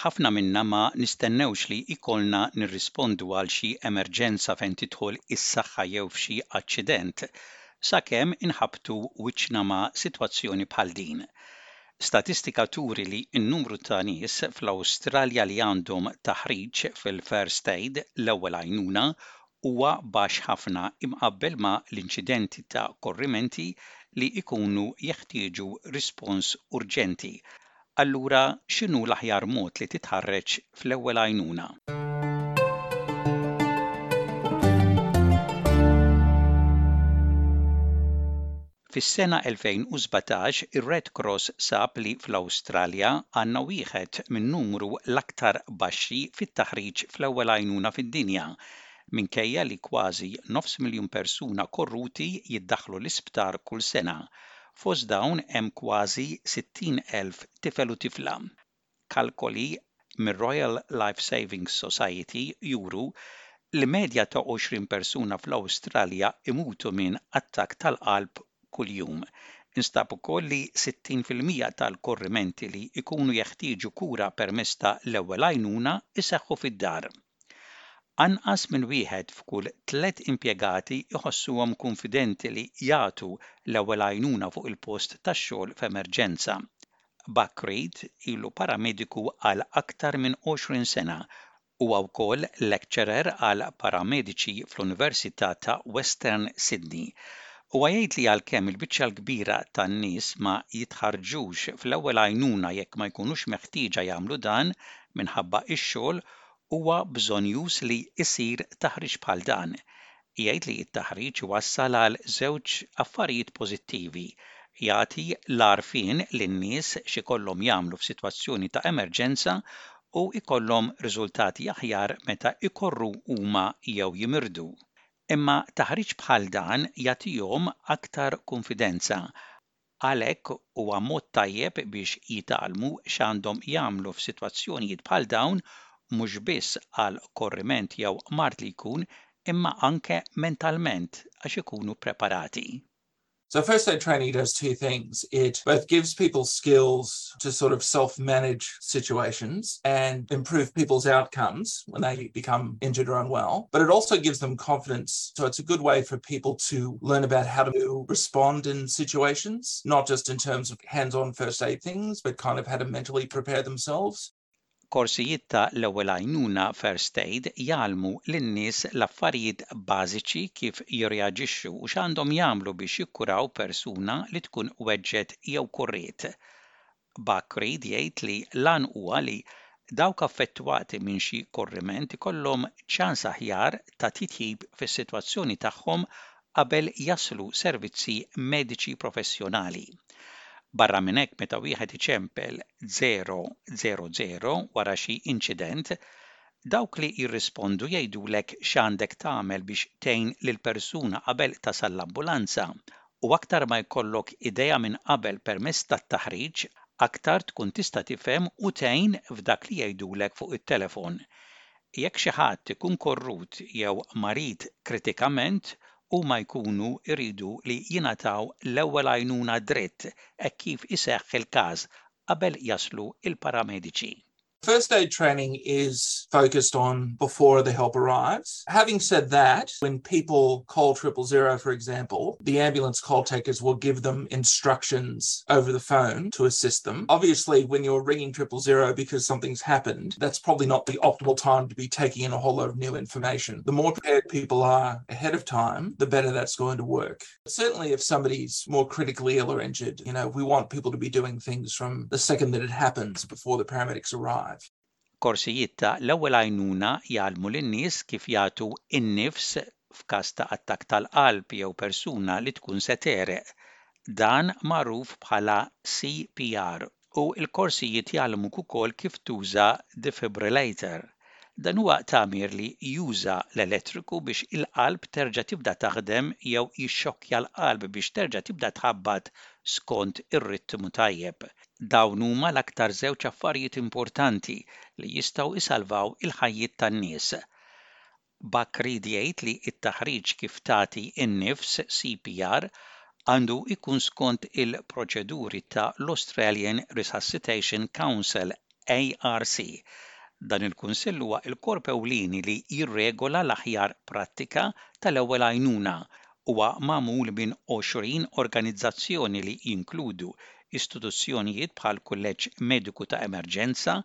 Ħafna minna ma nistennewx li jkollna nirrispondu għal xi emerġenza fejn tidħol is-saħħa jew f'xi aċċident, sakemm inħabbtu wiċċna ma' sitwazzjoni bħal din. Statistika turi li n-numru ta' nies fl-Awstralja li għandhom taħriġ fil-First Aid, l-Ewwel Għajnuna, huwa baxx ħafna imqabbel ma' l-inċidenti ta' korrimenti li jkunu jeħtieġu rispons urġenti. Allura x'inhu l-aħjar mod li titħarreġ fl-Ewwel Għajnuna? Fis-sena 2017 ir-Red Cross sab li fl-Awstralja għandna wieħed min-numru l-aktar baxxi fit-taħriġ fl-ewwel għajnuna fid-dinja, minkejja li kważi nofs miljun persuna korruti jiddaħħlu l-isptar kull sena. Fost dawn hemm kważi 60,000 tifel u tifla. Kalkoli mir-Royal Life Savings Society juru li medja ta' 20 persuna fl-Awstralja jmutu minn attakk tal-qalb kuljum. Instab ukoll li 60 fil-mija tal-korrimenti li jkunu jeħtieġu kura permezz ta' l-ewwel għajnuna jseħħu fid-dar. Anqas minn wieħed f'kull tliet impjegati jħossuhom kunfidenti li jagħtu l-ewwel għajnuna fuq il-post tax-xogħol f'emerġenza. Buck Reid ilu paramediku għal aktar minn 20 sena. Huwa wkoll lecturer għal paramediċi fl-Università ta' Western Sydney. Huwa jgħid li għalkemm il-biċċa l-kbira tan-nies ma jitħarrġux fl-ewwel għajnuna jekk ma jkunux meħtieġa jagħmlu dan minħabba x-xogħol, huwa bżonnjuż li jsir taħriġ bħal dan. Jgħid li t-taħriġ iwassal għal żewġ affarijiet pożittivi, jagħti l-għarfien lin-nies x'ikollhom jagħmlu f'sitwazzjoni ta' emerġenza u jkollhom riżultati aħjar meta jkorru huma jew jimirdu. Imma taħriġ bħal dan jagħtihom aktar kunfidenza, Għalhekk, huwa mod tajjeb biex jitgħallmu x'għandhom jagħmlu f'sitwazzjonijiet bħal dawn, mhux biss għal korriment jew mard li jkun, imma anke mentalment għax ikunu preparati. So first aid training does two things, it both gives people skills, to sort of self-manage situations and improve people's outcomes when they become injured or unwell, but it also gives them confidence. So it's a good way for people to learn about how to respond in situations, not just in terms of hands-on first aid things, but kind of how to mentally prepare themselves. Korsijiet ta' l-ewwel għajnuna, first aid, jgħallmu lin-nies l-affarijiet bażiċi kif jirreaġixxu u x'għandhom jagħmlu biex jikkuraw persuna li tkun weġġgħet jew kurriet. Buck Reed jgħid li l-għan huwa li dawk affettwati minn xi kurriment ikollhom ċans aħjar ta' titjib fis-sitwazzjoni tagħhom qabel jaslu servizzi mediċi professjonali. Barra minn hekk meta wieħed iċempel 000 wara xi inċident, dawk li jirrispondu jgħidulek x'għandek tagħmel biex tgħin lill-persuna qabel tasal l-ambulanza u aktar ma jkollok idea minn qabel permezz tat-taħriġ aktar tkun tista' tifhem u tgħin f'dak li jgħidulek fuq it-telefon. Jekk xi ħadd ikun korrut jew marid kritikament, huma jkunu jridu li jingħataw l-ewwel għajnuna dritt hekk kif iseħħ il-każ, qabel jaslu l-paramediċi. First aid training is focused on before the help arrives. Having said that, when people call triple zero, for example, the ambulance call takers will give them instructions over the phone to assist them. Obviously, when you're ringing triple zero because something's happened, that's probably not the optimal time to be taking in a whole lot of new information. The more prepared people are ahead of time, the better that's going to work. Certainly, if somebody's more critically ill or injured, you know, we want people to be doing things from the second that it happens before the paramedics arrive. ġurnat. Korsijiet ta' l-ewwel għajnuna jgħallmu lin-nies kif jagħtu n-nifs f'każ ta' attakk tal-qalb jew persuna li tkun se tegħreq, dan magħruf bħala CPR, u l-korsijiet jgħallmuk ukoll kif tuża defibrillator. Dan huwa tagħmir li juża l-elettriku biex il-qalb terġa' tibda taħdem jew jixxokkja l-qalb biex terġa' tibda tħabbat skont ir-ritmu tajjeb. Dawn huma l-aktar żewġ affarijiet importanti li jistgħu jsalvaw il-ħajjiet tan-nies. Buck ried jgħid li t-taħriġ kif tagħti n-nifs, CPR, għandu jkun skont il-proċeduri ta' l-Australian Resuscitation Council, ARC. Dan il-kunsill huwa l-korp ewlieni li jirregola l-aħjar prattika ta' l-ewwel għajnuna. Huwa magħmul minn 20 organizzazzjoni li jinkludu istituzzjonijiet bħall-Kulleġġ Mediku ta' Emerġenza,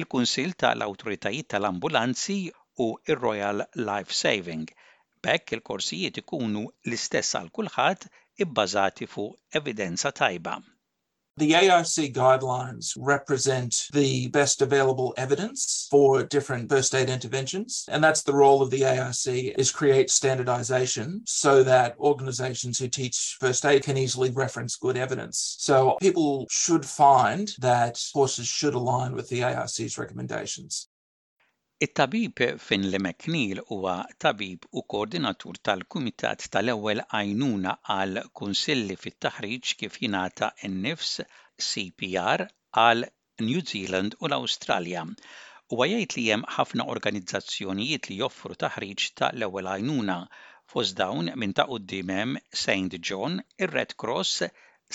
il-Kunsill ta' l-Awtoritajiet ta' l-Ambulanzi u r-Royal Life Saving. B'hekk il-korsijiet ikunu l-istess għal kulħadd ibbażati fuq evidenza tajba. The ARC guidelines represent the best available evidence for different first aid interventions and that's the role of the ARC is create standardisation so that organisations who teach first aid can easily reference that's good evidence. So people should find that horses should align with the ARC's recommendations. It-tabib Finlay McNeil huwa tabib u koordinatur tal-Kumitat tal-Ewwel Għajnuna għal Kunsilli fit-Taħriġ kif jingħata n-Nifs, CPR, għal New Zealand u l-Awstralja. Huwa jgħid li hemm ħafna organizzazzjonijiet li joffru taħriġ ta' l-ewwel għajnuna, fost dawn minn ta' quddiem hemm Saint John, ir-Red Cross,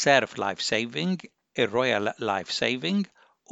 Surf Life Saving, ir-Royal Life Saving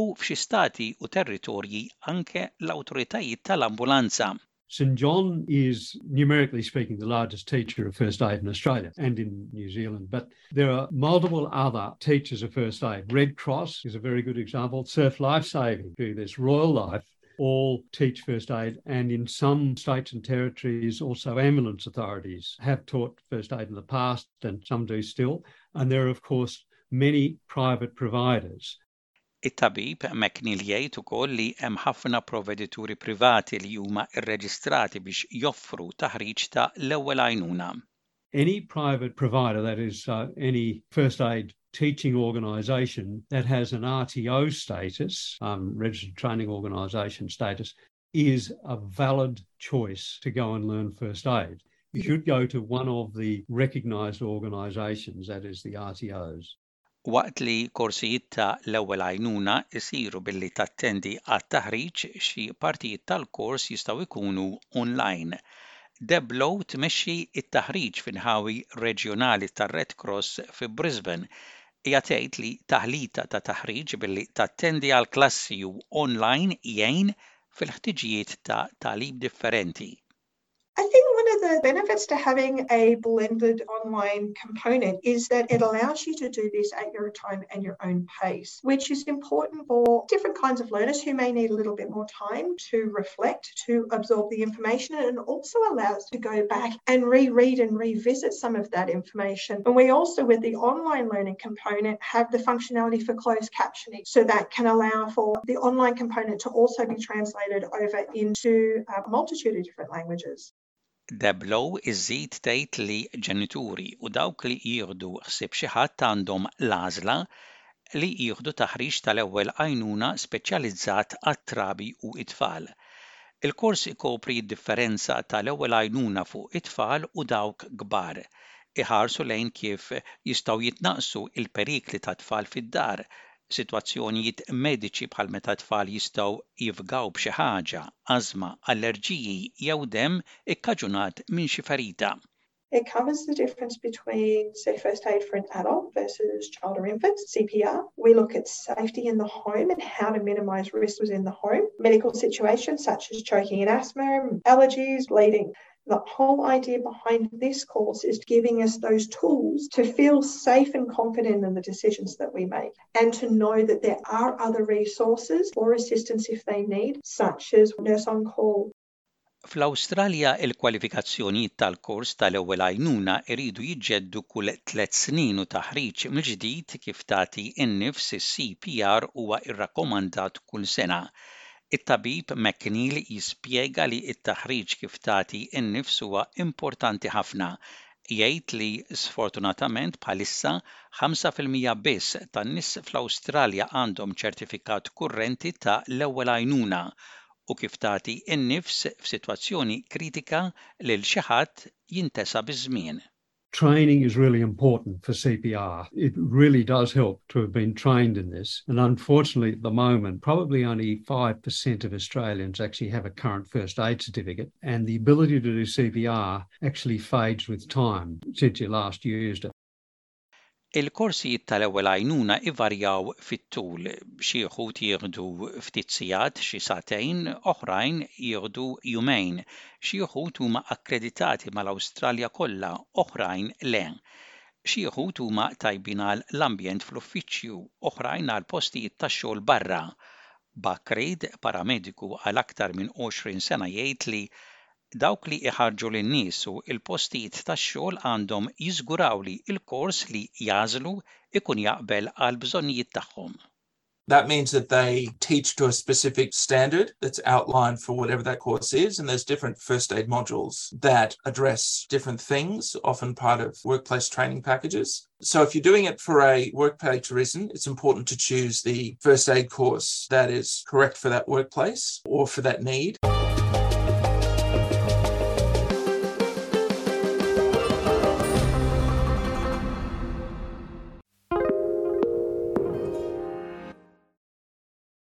u, f'xi stati u territorji, anke l-awtoritajiet ta' l-ambulanza. St. John is, numerically speaking, the largest teacher of first aid in Australia and in New Zealand, but there are multiple other teachers of first aid. Red Cross is a very good example, Surf Lifesaving, who this Royal Life, all teach first aid, and in some states and territories, also ambulance authorities have taught first aid in the past, and some do still. And there are, of course, many private providers It-tabib McNeil jgħid ukoll li hemm ħafna provvedituri privati li huma rreġistrati biex joffru taħriġ ta' l-ewwel għajnuna. Any private provider, that is, any first aid teaching organisation that has an RTO status, Registered Training Organisation status, is a valid choice to go and learn first aid. You should go to one of the recognised organisations, that is, the RTOs. Waqt li korsijiet ta' l-ewwel għajnuna jsiru billi tattendi għat-taħriġ, xi partijiet tal-kors jistgħu jkunu onlajn. Deblo tmexxi t-taħriġ fl-inħawi reġjonali tar-Red Cross fi Brisbane. Hija tgħid li taħlita ta' taħriġ billi tattendi għal klassi u onlajn jgħin fil-ħtiġijiet ta' tagħlim differenti. I think the benefits to having a blended online component is that it allows you to do this at your time and your own pace, which is important for different kinds of learners who may need a little bit more time to reflect, to absorb the information, and also allows to go back and reread and revisit some of that information. And we also, with the online learning component, have the functionality for closed captioning. techniques so that can allow for the online component to also be translated over into uh, a multitude of different languages. Deblow iżżid tgħid li ġenituri u dawk li jieħdu ħsieb xi ħadd għandhom l-għażla li jieħdu taħriġ tal-ewwel għajnuna speċjalizzat għat-trabi u t-tfal. Il-kors ikopri d-differenza tal-ewwel għajnuna fuq it-tfal u dawk kbar, iħarsu lejn kif jistgħu jitnaqqsu l-perikli tat-tfal fid-dar, sitwazzjonijiet mediċi bħal meta t-tfal jistgħu jifgaw b'xi ħaġa, ażma, allerġiji jew demm ikkaġunat minn xi ferita. It covers the difference between, say, first aid for an adult versus child or infant, CPR. We look at safety in the home and how to minimize risks within the home, medical situations such as choking in asthma, allergies, bleeding. The whole idea behind this course is giving us those tools to feel safe and confident in the decisions that we make and to know that there are other resources or assistance if they need, such as Nurse on Call. Fl-Awstralja, il-kwalifikazzjonijiet tal-kors tal-ewwel għajnuna jridu jiġġeddu kull tliet snin u taħriġ mill-ġdid kif tagħti n-nifs, is-CPR, huwa rrakkomandat kull sena. It-tabib McNeil jispjega li t-taħriġ kif tagħti n-nifs huwa importanti ħafna. Jgħid li, sfortunatament, bħalissa, ħamsa fil-mija biss tan-nies fl-Awstralja għandhom ċertifikat kurrenti ta' l-ewwel għajnuna u kif tagħti n-nifs f'sitwazzjoni kritika lil xi ħadd jintesa biż-żmien. training is really important for CPR. It really does help to have been trained in this. And unfortunately, at the moment, probably only 5% of Australians actually have a current first aid certificate. And the ability to do CPR actually fades with time since you last used it. Il-korsijiet tal-ewwel għajnuna jvarjaw fit-tul, xi wħud jieħdu ftit sigħat, xi sagħtejn, oħrajn jieħdu jumejn. Xi wħud huma akkreditati mal-Awstralja kollha, oħrajn le. Xi wħud huma tajbin għal l-ambjent fl-uffiċċju, oħrajn għal postijiet tax-xogħol barra. Bakrid, paramediku għal aktar minn 20 sena jgħid li Dawk li jħarrġu lin-nies u l-postijiet tax-xogħol għandhom jiżguraw li l-kors li jagħżlu jkun jaqbel għall-bżonnijiet tagħhom. That means that they teach to a specific standard that's outlined for whatever that course is and there's different first aid modules that address different things, often part of workplace training packages. So if you're doing it for a workplace reason, it's important to choose the first aid course that is correct for that workplace or for that need.